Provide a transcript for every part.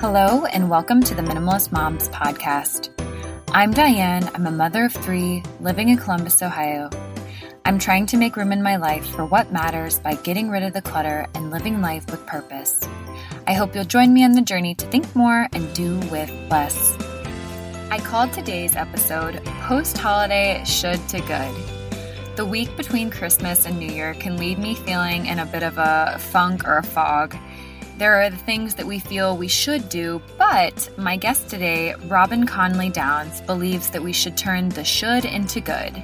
Hello, and welcome to the Minimalist Moms podcast. I'm Diane. I'm a mother of three living in Columbus, Ohio. I'm trying to make room in my life for what matters by getting rid of the clutter and living life with purpose. I hope you'll join me on the journey to think more and do with less. I called today's episode Post Holiday Should to Good. The week between Christmas and New Year can leave me feeling in a bit of a funk or a fog there are the things that we feel we should do, but my guest today, Robyn Conley Downs, believes that we should turn the should into good.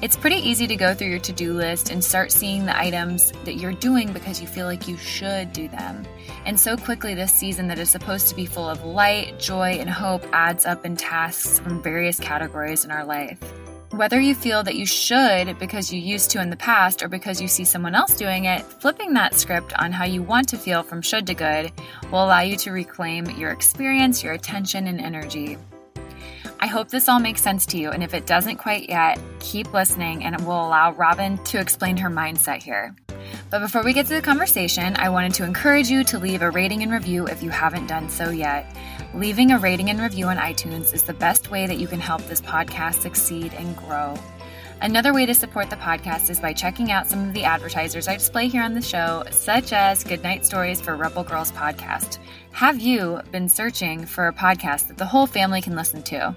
It's pretty easy to go through your to do list and start seeing the items that you're doing because you feel like you should do them. And so quickly, this season that is supposed to be full of light, joy, and hope adds up in tasks from various categories in our life. Whether you feel that you should because you used to in the past or because you see someone else doing it, flipping that script on how you want to feel from should to good will allow you to reclaim your experience, your attention, and energy. I hope this all makes sense to you, and if it doesn't quite yet, keep listening and it will allow Robyn to explain her mindset here. But before we get to the conversation, I wanted to encourage you to leave a rating and review if you haven't done so yet. Leaving a rating and review on iTunes is the best way that you can help this podcast succeed and grow. Another way to support the podcast is by checking out some of the advertisers I display here on the show, such as Goodnight Stories for Rebel Girls podcast. Have you been searching for a podcast that the whole family can listen to?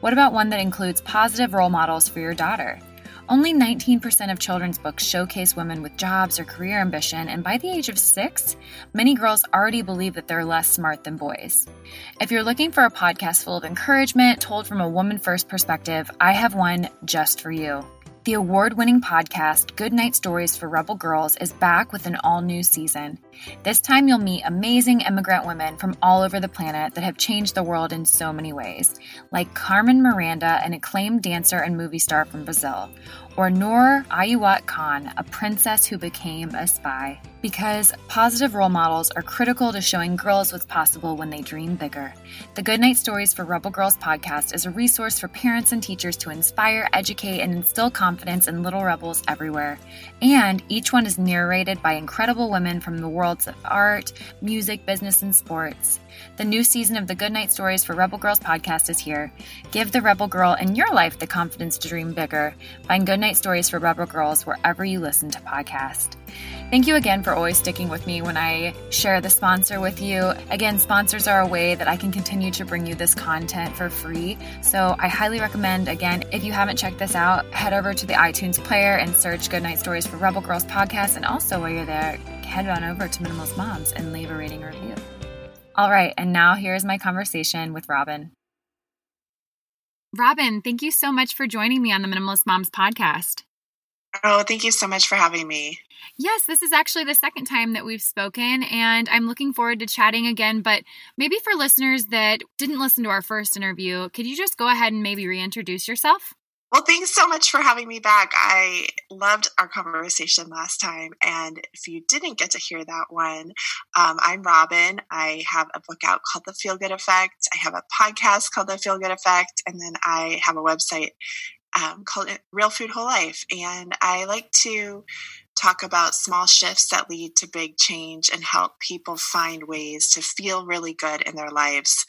What about one that includes positive role models for your daughter? Only 19% of children's books showcase women with jobs or career ambition, and by the age of six, many girls already believe that they're less smart than boys. If you're looking for a podcast full of encouragement told from a woman first perspective, I have one just for you. The award winning podcast, Goodnight Stories for Rebel Girls, is back with an all new season. This time, you'll meet amazing immigrant women from all over the planet that have changed the world in so many ways, like Carmen Miranda, an acclaimed dancer and movie star from Brazil, or Noor Inayat Khan, a princess who became a spy. Because positive role models are critical to showing girls what's possible when they dream bigger. The Goodnight Stories for Rebel Girls podcast is a resource for parents and teachers to inspire, educate, and instill confidence in little rebels everywhere. And each one is narrated by incredible women from the worlds of art, music, business, and sports. The new season of the Goodnight Stories for Rebel Girls podcast is here. Give the Rebel Girl in your life the confidence to dream bigger. Find Goodnight Stories for Rebel Girls wherever you listen to podcasts. Thank you again for always sticking with me when I share the sponsor with you. Again, sponsors are a way that I can continue to bring you this content for free. So I highly recommend, again, if you haven't checked this out, head over to the iTunes player and search Goodnight Stories for Rebel Girls podcast. And also, while you're there, head on over to Minimalist Moms and leave a rating review. All right, and now here's my conversation with Robyn. Robyn, thank you so much for joining me on the Minimalist Moms podcast. Oh, thank you so much for having me. Yes, this is actually the second time that we've spoken, and I'm looking forward to chatting again. But maybe for listeners that didn't listen to our first interview, could you just go ahead and maybe reintroduce yourself? Well, thanks so much for having me back. I loved our conversation last time. And if you didn't get to hear that one, um, I'm Robyn. I have a book out called The Feel Good Effect. I have a podcast called The Feel Good Effect. And then I have a website um, called Real Food Whole Life. And I like to talk about small shifts that lead to big change and help people find ways to feel really good in their lives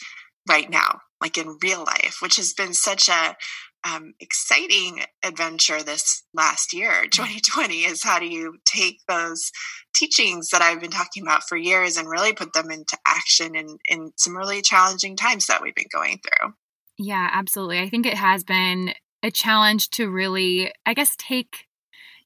right now, like in real life, which has been such a um, exciting adventure this last year, 2020, is how do you take those teachings that I've been talking about for years and really put them into action in, in some really challenging times that we've been going through. Yeah, absolutely. I think it has been a challenge to really, I guess, take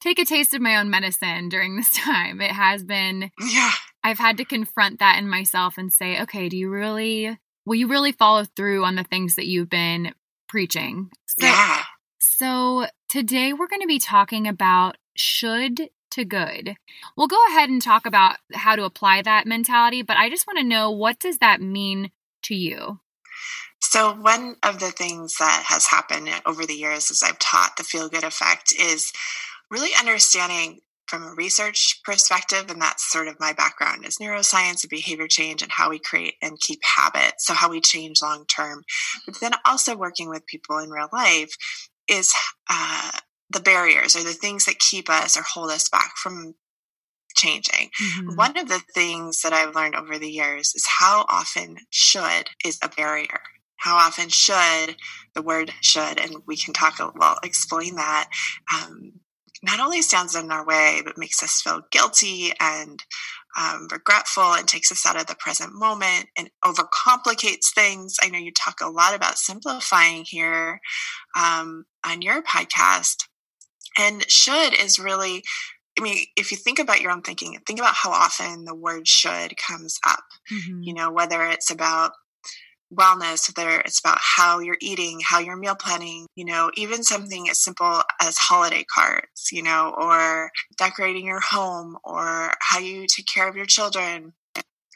take a taste of my own medicine during this time. It has been Yeah. I've had to confront that in myself and say, okay, do you really will you really follow through on the things that you've been preaching. So, yeah. So today we're going to be talking about should to good. We'll go ahead and talk about how to apply that mentality, but I just want to know what does that mean to you? So, one of the things that has happened over the years as I've taught the feel good effect is really understanding from a research perspective, and that's sort of my background is neuroscience and behavior change and how we create and keep habits. So how we change long term, but then also working with people in real life is uh, the barriers or the things that keep us or hold us back from changing. Mm-hmm. One of the things that I've learned over the years is how often should is a barrier. How often should the word should, and we can talk, well, explain that, um, not only stands in our way, but makes us feel guilty and um, regretful and takes us out of the present moment and overcomplicates things. I know you talk a lot about simplifying here um, on your podcast. And should is really, I mean, if you think about your own thinking, think about how often the word should comes up. Mm-hmm. You know, whether it's about wellness, whether it's about how you're eating, how you're meal planning, you know, even something as simple as holiday cards, you know, or decorating your home or how you take care of your children.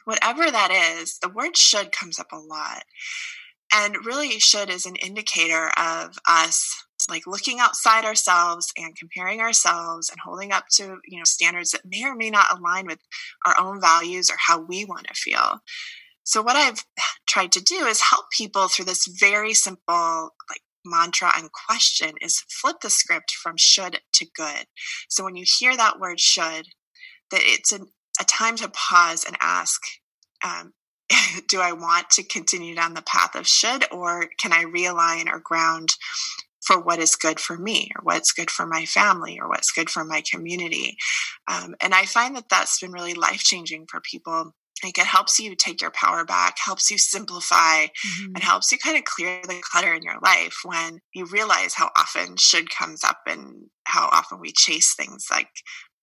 Whatever that is, the word should comes up a lot. And really, should is an indicator of us like looking outside ourselves and comparing ourselves and holding up to you know standards that may or may not align with our own values or how we want to feel so what I've tried to do is help people through this very simple like mantra and question is flip the script from should to good. So when you hear that word should, that it's a, a time to pause and ask, um, do I want to continue down the path of should, or can I realign or ground for what is good for me, or what's good for my family, or what's good for my community? Um, and I find that that's been really life changing for people like it helps you take your power back helps you simplify mm-hmm. and helps you kind of clear the clutter in your life when you realize how often should comes up and how often we chase things like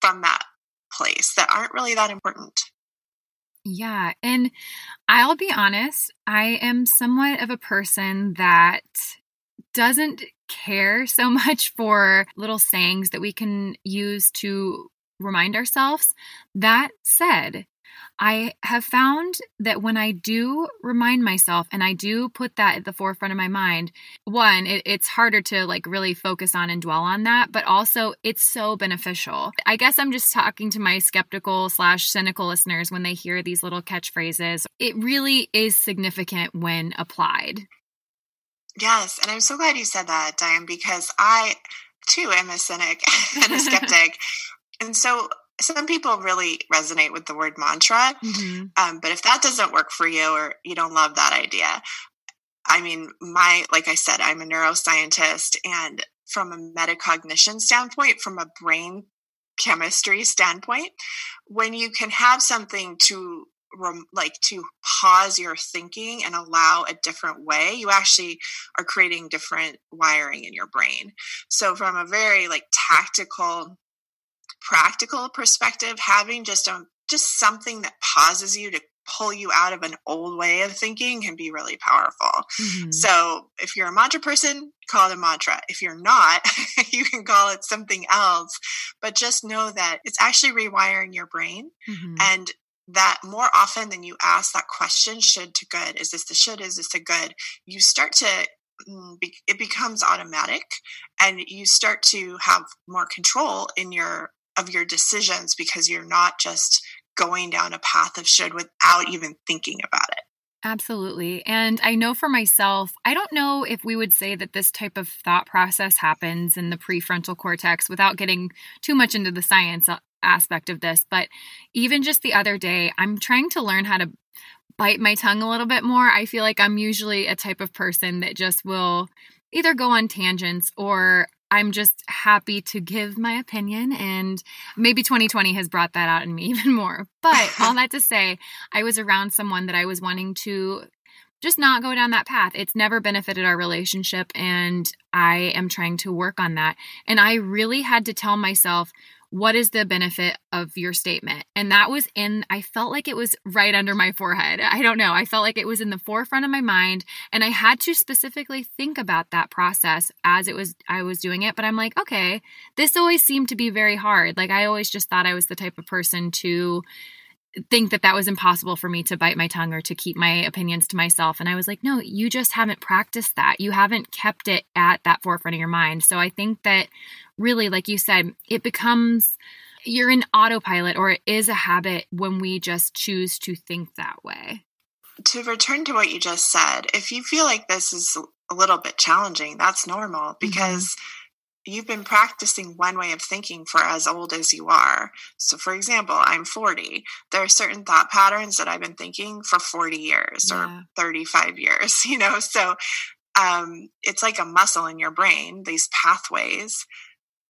from that place that aren't really that important yeah and i'll be honest i am somewhat of a person that doesn't care so much for little sayings that we can use to remind ourselves that said I have found that when I do remind myself and I do put that at the forefront of my mind, one, it, it's harder to like really focus on and dwell on that, but also it's so beneficial. I guess I'm just talking to my skeptical slash cynical listeners when they hear these little catchphrases. It really is significant when applied. Yes. And I'm so glad you said that, Diane, because I too am a cynic and a skeptic. and so some people really resonate with the word mantra. Mm-hmm. Um, but if that doesn't work for you or you don't love that idea, I mean, my, like I said, I'm a neuroscientist and from a metacognition standpoint, from a brain chemistry standpoint, when you can have something to like to pause your thinking and allow a different way you actually are creating different wiring in your brain so from a very like tactical practical perspective, having just a just something that pauses you to pull you out of an old way of thinking can be really powerful. Mm-hmm. So if you're a mantra person, call it a mantra. If you're not, you can call it something else. But just know that it's actually rewiring your brain mm-hmm. and that more often than you ask that question, should to good, is this the should, is this a good, you start to mm, it becomes automatic and you start to have more control in your of your decisions because you're not just going down a path of should without even thinking about it. Absolutely. And I know for myself, I don't know if we would say that this type of thought process happens in the prefrontal cortex without getting too much into the science uh, aspect of this. But even just the other day, I'm trying to learn how to bite my tongue a little bit more. I feel like I'm usually a type of person that just will either go on tangents or I'm just happy to give my opinion. And maybe 2020 has brought that out in me even more. But all that to say, I was around someone that I was wanting to just not go down that path. It's never benefited our relationship. And I am trying to work on that. And I really had to tell myself, what is the benefit of your statement? And that was in, I felt like it was right under my forehead. I don't know. I felt like it was in the forefront of my mind. And I had to specifically think about that process as it was, I was doing it. But I'm like, okay, this always seemed to be very hard. Like I always just thought I was the type of person to, think that that was impossible for me to bite my tongue or to keep my opinions to myself. And I was like, no, you just haven't practiced that. You haven't kept it at that forefront of your mind. So I think that really, like you said, it becomes you're in autopilot or it is a habit when we just choose to think that way. To return to what you just said, if you feel like this is a little bit challenging, that's normal mm-hmm. because. Mm-hmm you've been practicing one way of thinking for as old as you are. So, for example, I'm 40. There are certain thought patterns that I've been thinking for 40 years yeah. or 35 years, you know? So, um, it's like a muscle in your brain, these pathways.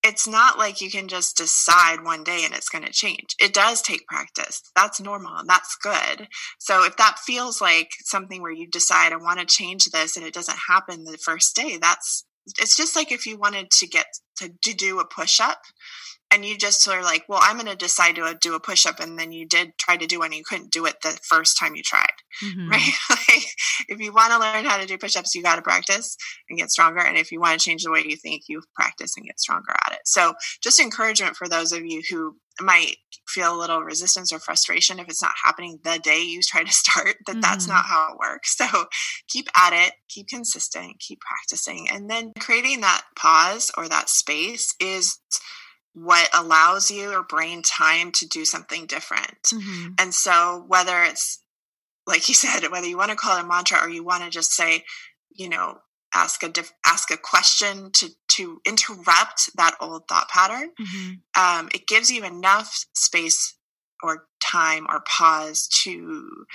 It's not like you can just decide one day and it's going to change. It does take practice. That's normal and that's good. So if that feels like something where you decide, I want to change this and it doesn't happen the first day, that's it's just like if you wanted to get to, to do a push up and you just are like, well, I'm going to decide to do a push up, and then you did try to do one, and you couldn't do it the first time you tried, mm-hmm. right? like, if you want to learn how to do push ups, you got to practice and get stronger. And if you want to change the way you think, you practice and get stronger at it. So, just encouragement for those of you who might feel a little resistance or frustration if it's not happening the day you try to start that mm-hmm. that's not how it works so keep at it keep consistent keep practicing and then creating that pause or that space is what allows your brain time to do something different mm-hmm. and so whether it's like you said whether you want to call it a mantra or you want to just say you know ask a diff- ask a question to to interrupt that old thought pattern mm-hmm. um, it gives you enough space or time or pause to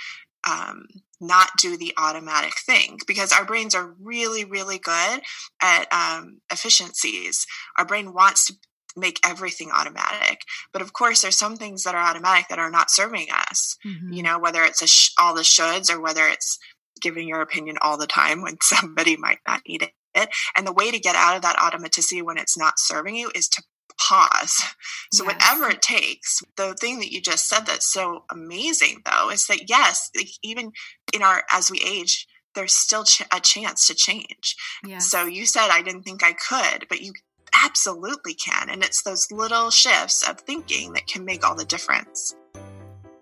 um, not do the automatic thing because our brains are really really good at um, efficiencies our brain wants to make everything automatic but of course there's some things that are automatic that are not serving us mm-hmm. you know whether it's sh- all the shoulds or whether it's giving your opinion all the time when somebody might not need it. And the way to get out of that automaticity when it's not serving you is to pause. So yes. whatever it takes. The thing that you just said that's so amazing though is that yes, even in our as we age, there's still ch- a chance to change. Yes. So you said I didn't think I could, but you absolutely can and it's those little shifts of thinking that can make all the difference.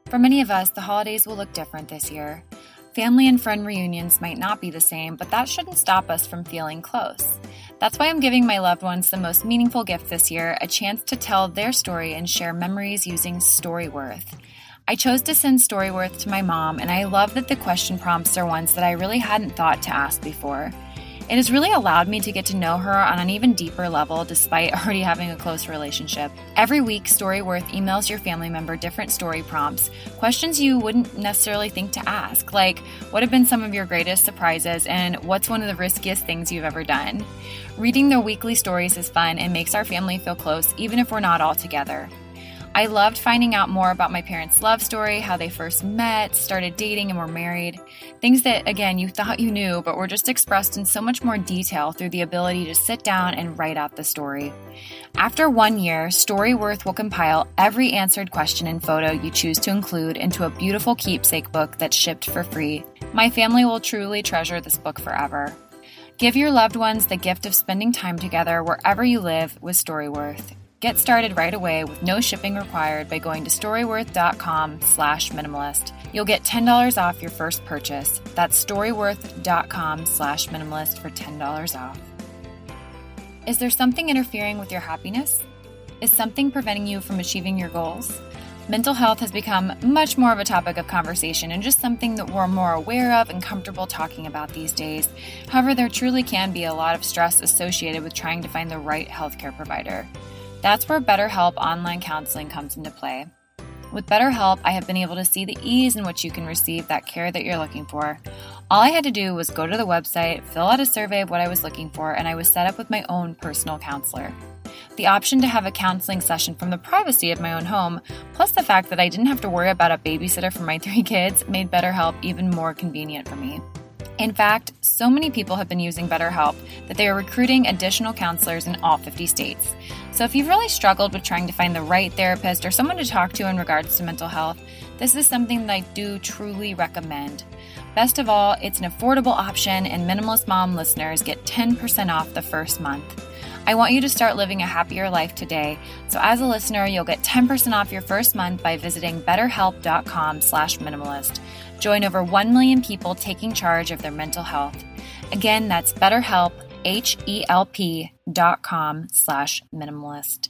For many of us, the holidays will look different this year. Family and friend reunions might not be the same, but that shouldn't stop us from feeling close. That's why I'm giving my loved ones the most meaningful gift this year a chance to tell their story and share memories using Storyworth. I chose to send Storyworth to my mom, and I love that the question prompts are ones that I really hadn't thought to ask before. It has really allowed me to get to know her on an even deeper level despite already having a close relationship. Every week, Storyworth emails your family member different story prompts, questions you wouldn't necessarily think to ask, like what have been some of your greatest surprises and what's one of the riskiest things you've ever done. Reading their weekly stories is fun and makes our family feel close even if we're not all together. I loved finding out more about my parents' love story, how they first met, started dating, and were married. Things that, again, you thought you knew, but were just expressed in so much more detail through the ability to sit down and write out the story. After one year, Storyworth will compile every answered question and photo you choose to include into a beautiful keepsake book that's shipped for free. My family will truly treasure this book forever. Give your loved ones the gift of spending time together wherever you live with Storyworth. Get started right away with no shipping required by going to storyworth.com slash minimalist. You'll get $10 off your first purchase. That's storyworth.com slash minimalist for $10 off. Is there something interfering with your happiness? Is something preventing you from achieving your goals? Mental health has become much more of a topic of conversation and just something that we're more aware of and comfortable talking about these days. However, there truly can be a lot of stress associated with trying to find the right healthcare provider. That's where BetterHelp online counseling comes into play. With BetterHelp, I have been able to see the ease in which you can receive that care that you're looking for. All I had to do was go to the website, fill out a survey of what I was looking for, and I was set up with my own personal counselor. The option to have a counseling session from the privacy of my own home, plus the fact that I didn't have to worry about a babysitter for my three kids, made BetterHelp even more convenient for me. In fact, so many people have been using BetterHelp that they are recruiting additional counselors in all 50 states. So if you've really struggled with trying to find the right therapist or someone to talk to in regards to mental health, this is something that I do truly recommend. Best of all, it's an affordable option, and Minimalist Mom listeners get 10% off the first month. I want you to start living a happier life today. So as a listener, you'll get 10% off your first month by visiting betterhelp.com/minimalist. Join over 1 million people taking charge of their mental health. Again, that's BetterHelp, H-E-L-P dot com slash minimalist.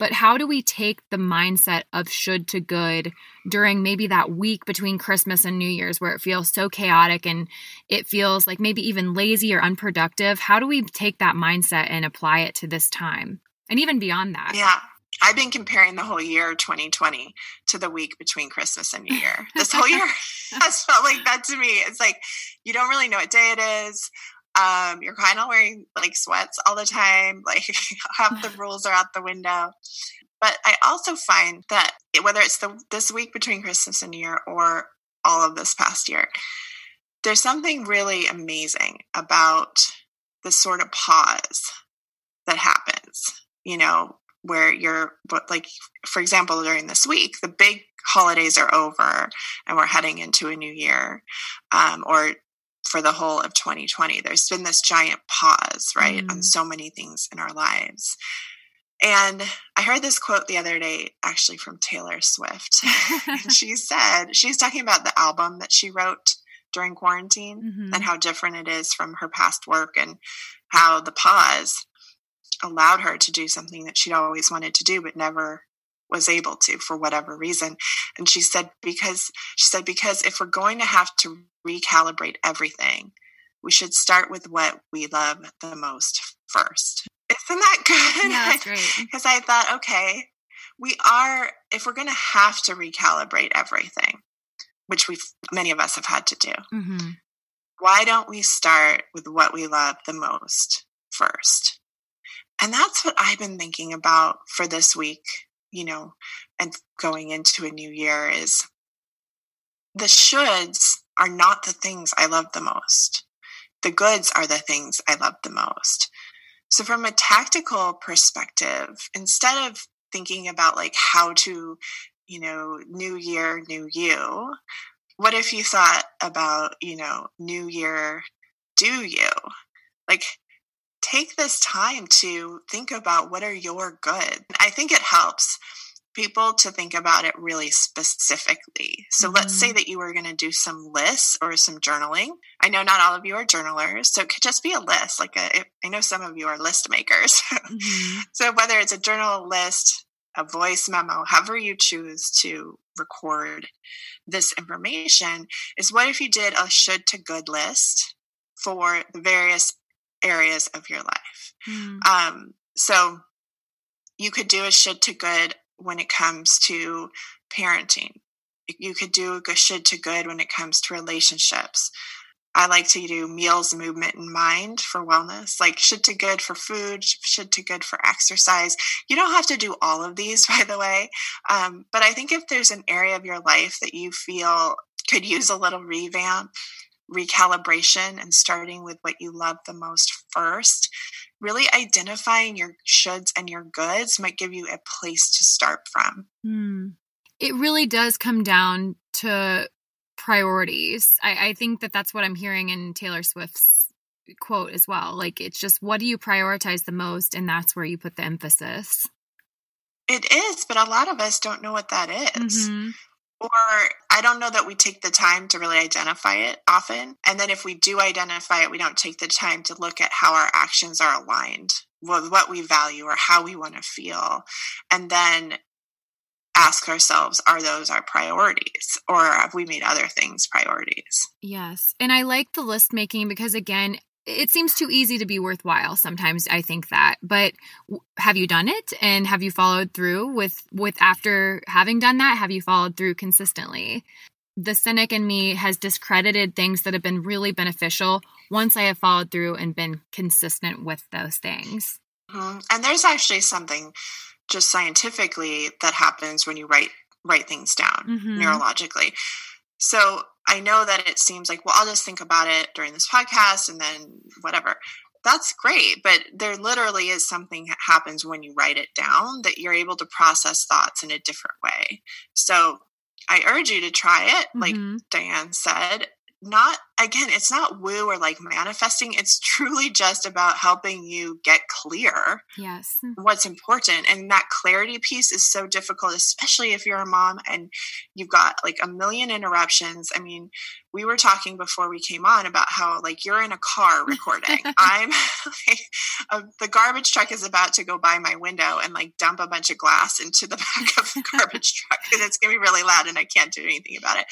but how do we take the mindset of should to good during maybe that week between Christmas and New Year's where it feels so chaotic and it feels like maybe even lazy or unproductive? How do we take that mindset and apply it to this time and even beyond that? Yeah. I've been comparing the whole year 2020 to the week between Christmas and New Year. This whole year has felt like that to me. It's like you don't really know what day it is. Um, you're kind of wearing like sweats all the time. Like half the rules are out the window. But I also find that whether it's the this week between Christmas and New Year or all of this past year, there's something really amazing about the sort of pause that happens. You know, where you're like for example during this week the big holidays are over and we're heading into a new year um, or for the whole of 2020 there's been this giant pause right mm. on so many things in our lives and i heard this quote the other day actually from taylor swift she said she's talking about the album that she wrote during quarantine mm-hmm. and how different it is from her past work and how the pause allowed her to do something that she'd always wanted to do but never was able to for whatever reason. And she said because she said because if we're going to have to recalibrate everything we should start with what we love the most first. Isn't that good? Yeah, that's great. Because i thought okay we are if we're going to have to recalibrate everything which we many of us have had to do mm-hmm. why don't we start with what we love the most first and that's what I've been thinking about for this week, you know, and going into a new year is the shoulds are not the things I love the most. The goods are the things I love the most. So, from a tactical perspective, instead of thinking about like how to, you know, new year, new you, what if you thought about, you know, new year, do you? Like, take this time to think about what are your good. I think it helps people to think about it really specifically. So mm-hmm. let's say mm-hmm. that you were going to do some lists or some journaling. I know not all of you are journalers, so it could just be a list. Like a, I know some of you are list makers. Mm-hmm. so whether it's a journal list, a voice memo, however you choose to record this information, is what if you did a should to good list for the various areas of your life. Mm. Um, so you could do a should to good when it comes to parenting. You could do a good should to good when it comes to relationships. I like to do meals, movement, and mind for wellness, like should to good for food, should to good for exercise. You don't have to do all of these, by the way. Um, but I think if there's an area of your life that you feel could use a little revamp, recalibration and starting with what you love the most first, really identifying your shoulds and your goods might give you a place to start from. Mm. It really does come down to priorities. I, I think that that's what I'm hearing in Taylor Swift's quote as well. Like, it's just what do you prioritize the most? And that's where you put the emphasis. It is, but a lot of us don't know what that is. Mm-hmm or I don't know that we take the time to really identify it often. And then if we do identify it, we don't take the time to look at how our actions are aligned with what we value or how we want to feel. And then ask ourselves are those our priorities or have we made other things priorities yes and i like the list making because again it seems too easy to be worthwhile sometimes i think that. But have you done it? And have you followed through with with after having done that have you followed through consistently? The cynic in me has discredited things that have been really beneficial once i have followed through and been consistent with those things. Mm-hmm. and there's actually something just scientifically that happens when you write write things down mm-hmm. neurologically. So I know that it seems like, well, I'll just think about it during this podcast and then whatever. That's great, but there literally is something that happens when you write it down that you're able to process thoughts in a different way. So I urge you to try it, like mm-hmm. Diane said. Not again, it's not woo or like manifesting. It's truly just about helping you get clear. Yes. What's important. And that clarity piece is so difficult, especially if you're a mom and you've got like a million interruptions. I mean, we were talking before we came on about how like you're in a car recording. I'm like, uh, the garbage truck is about to go by my window and like dump a bunch of glass into the back of the garbage truck and it's going to be really loud and I can't do anything about it.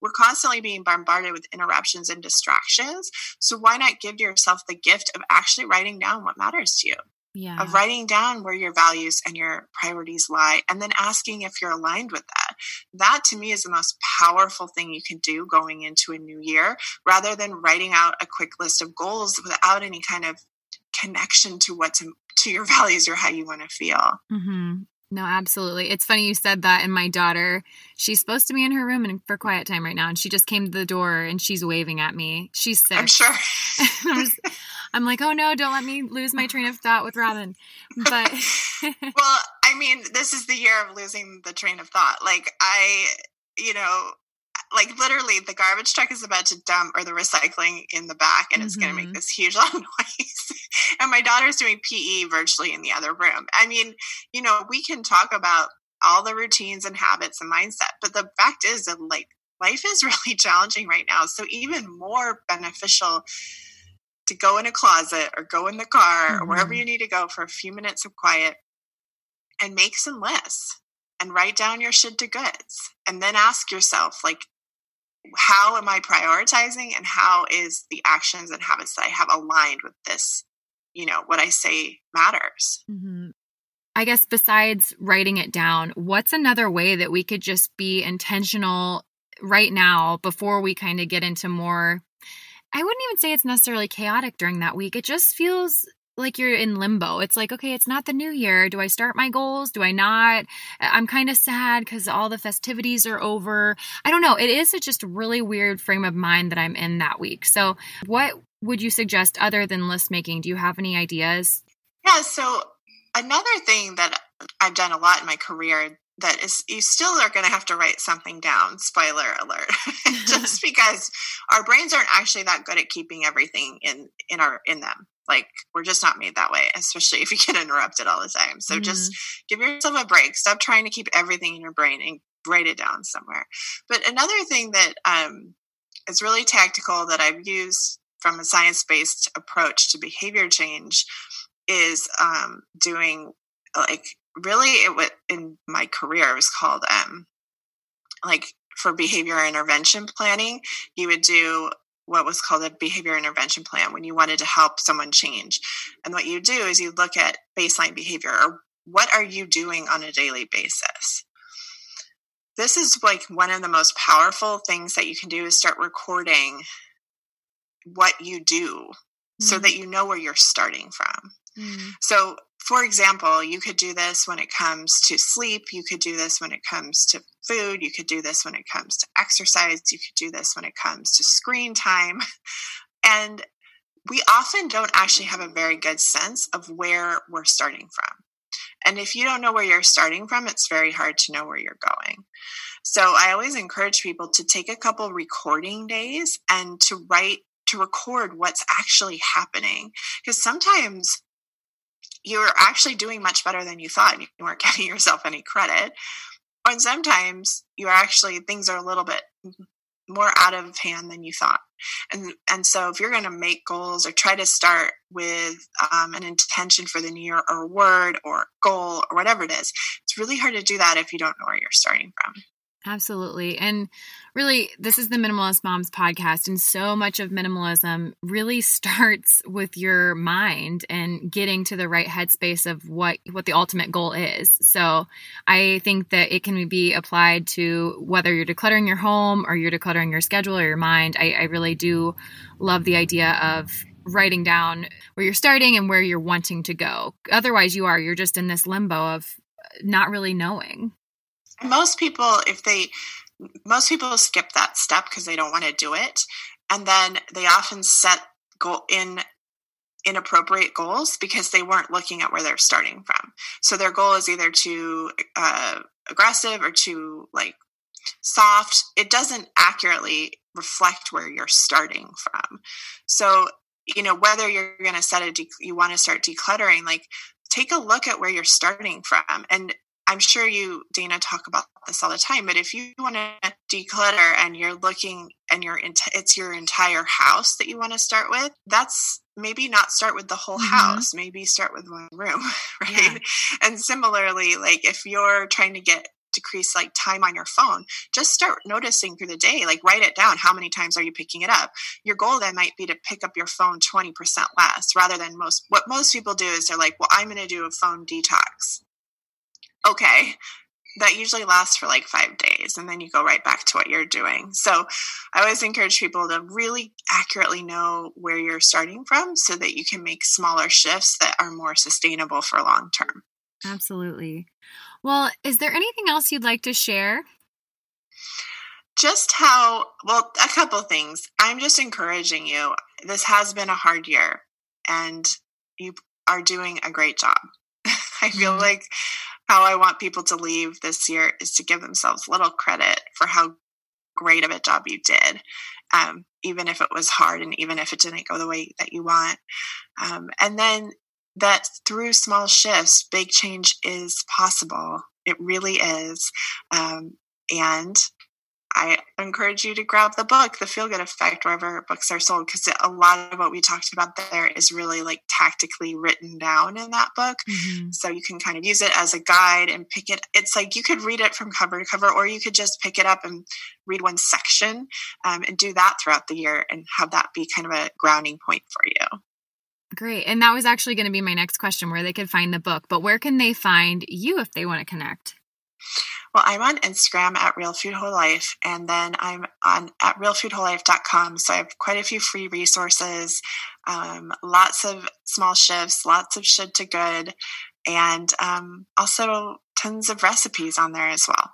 We're constantly being bombarded with interruptions and distractions. So why not give yourself the gift of actually writing down what matters to you? Yeah. Of writing down where your values and your priorities lie and then asking if you're aligned with that. That to me is the most powerful thing you can do going into a new year rather than writing out a quick list of goals without any kind of connection to what to, to your values or how you want to feel. Mm-hmm. No, absolutely. It's funny you said that. And my daughter, she's supposed to be in her room and for quiet time right now, and she just came to the door and she's waving at me. She's sick. I'm sure. I'm, just, I'm, like, oh no, don't let me lose my train of thought with Robyn. But well, I mean, this is the year of losing the train of thought. Like I, you know, like literally the garbage truck is about to dump or the recycling in the back and mm-hmm. it's going to make this huge loud noise and my daughter's doing pe virtually in the other room i mean you know we can talk about all the routines and habits and mindset but the fact is that like life is really challenging right now so even more beneficial to go in a closet or go in the car mm-hmm. or wherever mm-hmm. you need to go for a few minutes of quiet and make some lists and write down your should to goods and then ask yourself like how am I prioritizing and how is the actions and habits that I have aligned with this, you know, what I say matters. Mm-hmm. I guess besides writing it down, what's another way that we could just be intentional right now before we kind of get into more? I wouldn't even say it's necessarily chaotic during that week. It just feels like you're in limbo. It's like, okay, it's not the new year. Do I start my goals? Do I not? I'm kind of sad because all the festivities are over. I don't know. It is a just really weird frame of mind that I'm in that week. So, what would you suggest other than list making? Do you have any ideas? Yeah. So, another thing that I've done a lot in my career that is you still are going to have to write something down spoiler alert just because our brains aren't actually that good at keeping everything in in our in them like we're just not made that way, especially if you get interrupted all the time. So mm-hmm. just give yourself a break. Stop trying to keep everything in your brain and write it down somewhere. But another thing that um, is really tactical that I've used from a science based approach to behavior change is um, doing like really it was in my career it was called um like for behavior intervention planning you would do what was called a behavior intervention plan when you wanted to help someone change. And what you do is you look at baseline behavior or what are you doing on a daily basis? This is like one of the most powerful things that you can do is start recording what you do mm-hmm. so that you know where you're starting from. Mm-hmm. So for example, you could do this when it comes to sleep. You could do this when it comes to food. You could do this when it comes to exercise. You could do this when it comes to screen time. And we often don't actually have a very good sense of where we're starting from. And if you don't know where you're starting from, it's very hard to know where you're going. So I always encourage people to take a couple recording days and to write, to record what's actually happening. Because sometimes you're actually doing much better than you thought and you weren't getting yourself any credit. And sometimes you're actually, things are a little bit more out of hand than you thought. And, and so if you're going to make goals or try to start with um, an intention for the new year or word or goal or whatever it is, it's really hard to do that if you don't know where you're starting from. Absolutely. And really, this is the Minimalist Moms podcast. And so much of minimalism really starts with your mind and getting to the right headspace of what, what the ultimate goal is. So I think that it can be applied to whether you're decluttering your home or you're decluttering your schedule or your mind. I, I really do love the idea of writing down where you're starting and where you're wanting to go. Otherwise, you are, you're just in this limbo of not really knowing. Most people, if they, most people skip that step because they don't want to do it, and then they often set goal in inappropriate goals because they weren't looking at where they're starting from. So their goal is either too uh, aggressive or too like soft. It doesn't accurately reflect where you're starting from. So, you know, whether you're going to set a, de- you want to start decluttering, like take a look at where you're starting from. And I'm sure you, Dana, talk about this all the time, but if you want to declutter and you're looking and you're it's your entire house that you want to start with, that's maybe not start with the whole mm-hmm. house, maybe start with one room, right? Yeah. And similarly, like if you're trying to get decrease like time on your phone just start noticing through the day like write it down how many times are you picking it up your goal then might be to pick up your phone 20% less rather than most what most people do is they're like well i'm going to do a phone detox okay that usually lasts for like five days and then you go right back to what you're doing. So i always encourage people to really accurately know where you're starting from so that you can make smaller shifts that are more sustainable for long term. Absolutely. Well is there anything else you'd like to share? Just how well a couple things. I'm just encouraging you. This has been a hard year and you are doing a great job i feel mm-hmm. like how I want people to leave this year is to give themselves little credit for how great of a job you did, um, even if it was hard and even if it didn't go the way that you want. Um, and then that through small shifts, big change is possible. It really is. Um, and I encourage you to grab the book, The Feel Good Effect, wherever books are sold, because a lot of what we talked about there is really like tactically written down in that book. Mm-hmm. So you can kind of use it as a guide and pick it. It's like you could read it from cover to cover, or you could just pick it up and read one section um, and do that throughout the year and have that be kind of a grounding point for you. Great. And that was actually going to be my next question where they could find the book, but where can they find you if they want to connect? Well, I'm on Instagram at Real Food Whole Life, and then I'm on at realfoodwholelife.com. So I have quite a few free resources, um, lots of small shifts, lots of should to good, and um, also tons of recipes on there as well.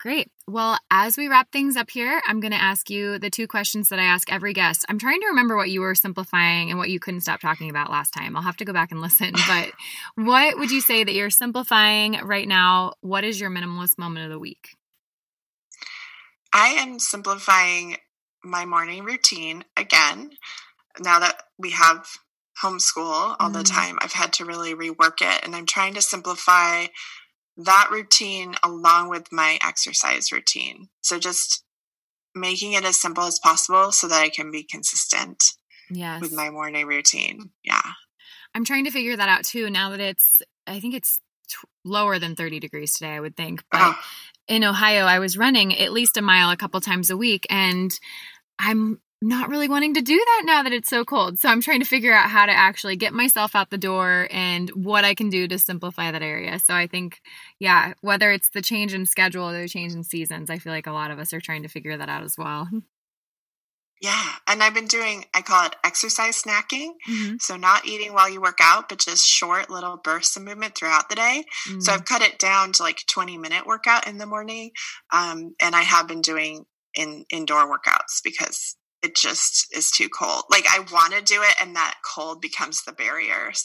Great. Well, as we wrap things up here, I'm going to ask you the two questions that I ask every guest. I'm trying to remember what you were simplifying and what you couldn't stop talking about last time. I'll have to go back and listen. But what would you say that you're simplifying right now? What is your minimalist moment of the week? I am simplifying my morning routine again. Now that we have homeschool all mm. the time, I've had to really rework it and I'm trying to simplify that routine along with my exercise routine. So just making it as simple as possible so that I can be consistent yes. with my morning routine. Yeah. I'm trying to figure that out too now that it's, I think it's t- lower than 30 degrees today, I would think. But oh. in Ohio, I was running at least a mile a couple times a week and I'm not really wanting to do that now that it's so cold. So I'm trying to figure out how to actually get myself out the door and what I can do to simplify that area. So I think, yeah, whether it's the change in schedule or the change in seasons, I feel like a lot of us are trying to figure that out as well. Yeah. And I've been doing, I call it exercise snacking. Mm-hmm. So not eating while you work out, but just short little bursts of movement throughout the day. Mm-hmm. So I've cut it down to like 20 minute workout in the morning. Um, and I have been doing in indoor workouts because it just is too cold. Like I want to do it, and that cold becomes the barrier.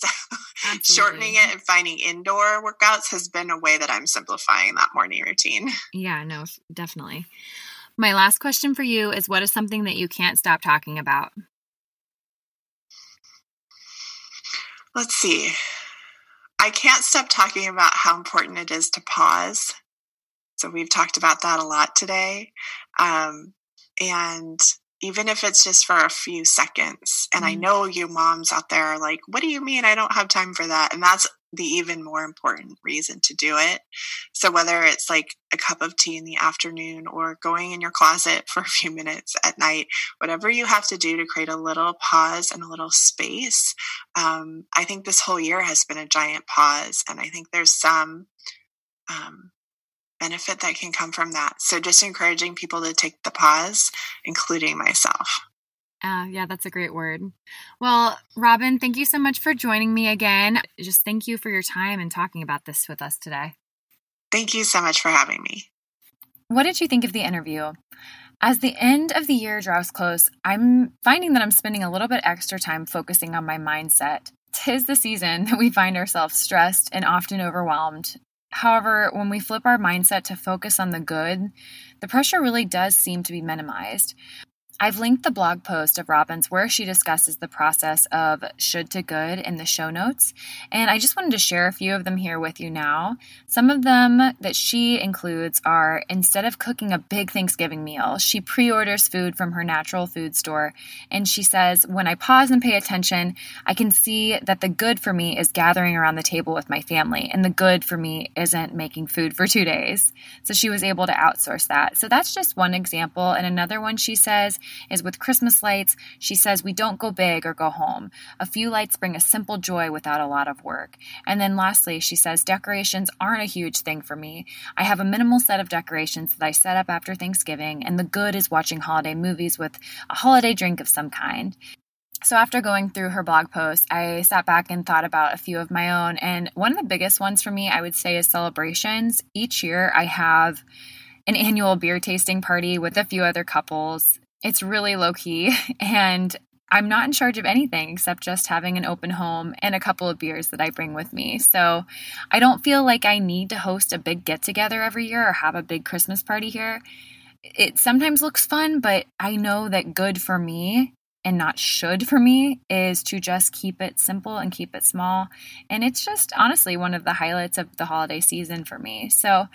So shortening it and finding indoor workouts has been a way that I'm simplifying that morning routine. Yeah, no, definitely. My last question for you is what is something that you can't stop talking about? Let's see. I can't stop talking about how important it is to pause. So we've talked about that a lot today. Um, and even if it's just for a few seconds. And. I know you moms out there are like, what do you mean I don't have time for that? And that's the even more important reason to do it. So whether it's like a cup of tea in the afternoon or going in your closet for a few minutes at night, whatever you have to do to create a little pause and a little space. Um, I think this whole year has been a giant pause. And I think there's some um, benefit that can come from that. So just encouraging people to take the pause, including myself. Uh, yeah, that's a great word. Well, Robyn, thank you so much for joining me again. Just thank you for your time and talking about this with us today. Thank you so much for having me. What did you think of the interview? As the end of the year draws close, I'm finding that I'm spending a little bit extra time focusing on my mindset. Tis the season that we find ourselves stressed and often overwhelmed, However, when we flip our mindset to focus on the good, the pressure really does seem to be minimized. I've linked the blog post of Robyn's where she discusses the process of should to good in the show notes, and I just wanted to share a few of them here with you now. Some of them that she includes are instead of cooking a big Thanksgiving meal, she pre orders food from her natural food store, and she says, When I pause and pay attention, I can see that the good for me is gathering around the table with my family, and the good for me isn't making food for two days. So she was able to outsource that. So that's just one example. And another one she says, is with Christmas lights, she says we don't go big or go home. A few lights bring a simple joy without a lot of work. And then lastly, she says decorations aren't a huge thing for me. I have a minimal set of decorations that I set up after Thanksgiving, and the good is watching holiday movies with a holiday drink of some kind. So, after going through her blog post, I sat back and thought about a few of my own. And one of the biggest ones for me, I would say, is celebrations. Each year, I have an annual beer tasting party with a few other couples. It's really low key, and I'm not in charge of anything except just having an open home and a couple of beers that I bring with me. So I don't feel like I need to host a big get together every year or have a big Christmas party here. It sometimes looks fun, but I know that good for me and not should for me is to just keep it simple and keep it small. And it's just honestly one of the highlights of the holiday season for me. So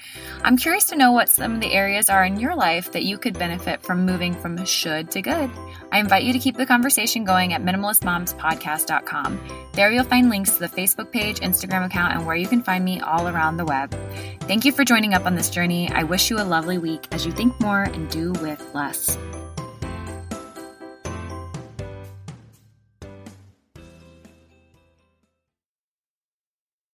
I'm curious to know what some of the areas are in your life that you could benefit from moving from should to good. I invite you to keep the conversation going at minimalistmomspodcast.com. There you'll find links to the Facebook page, Instagram account, and where you can find me all around the web. Thank you for joining up on this journey. I wish you a lovely week as you think more and do with less.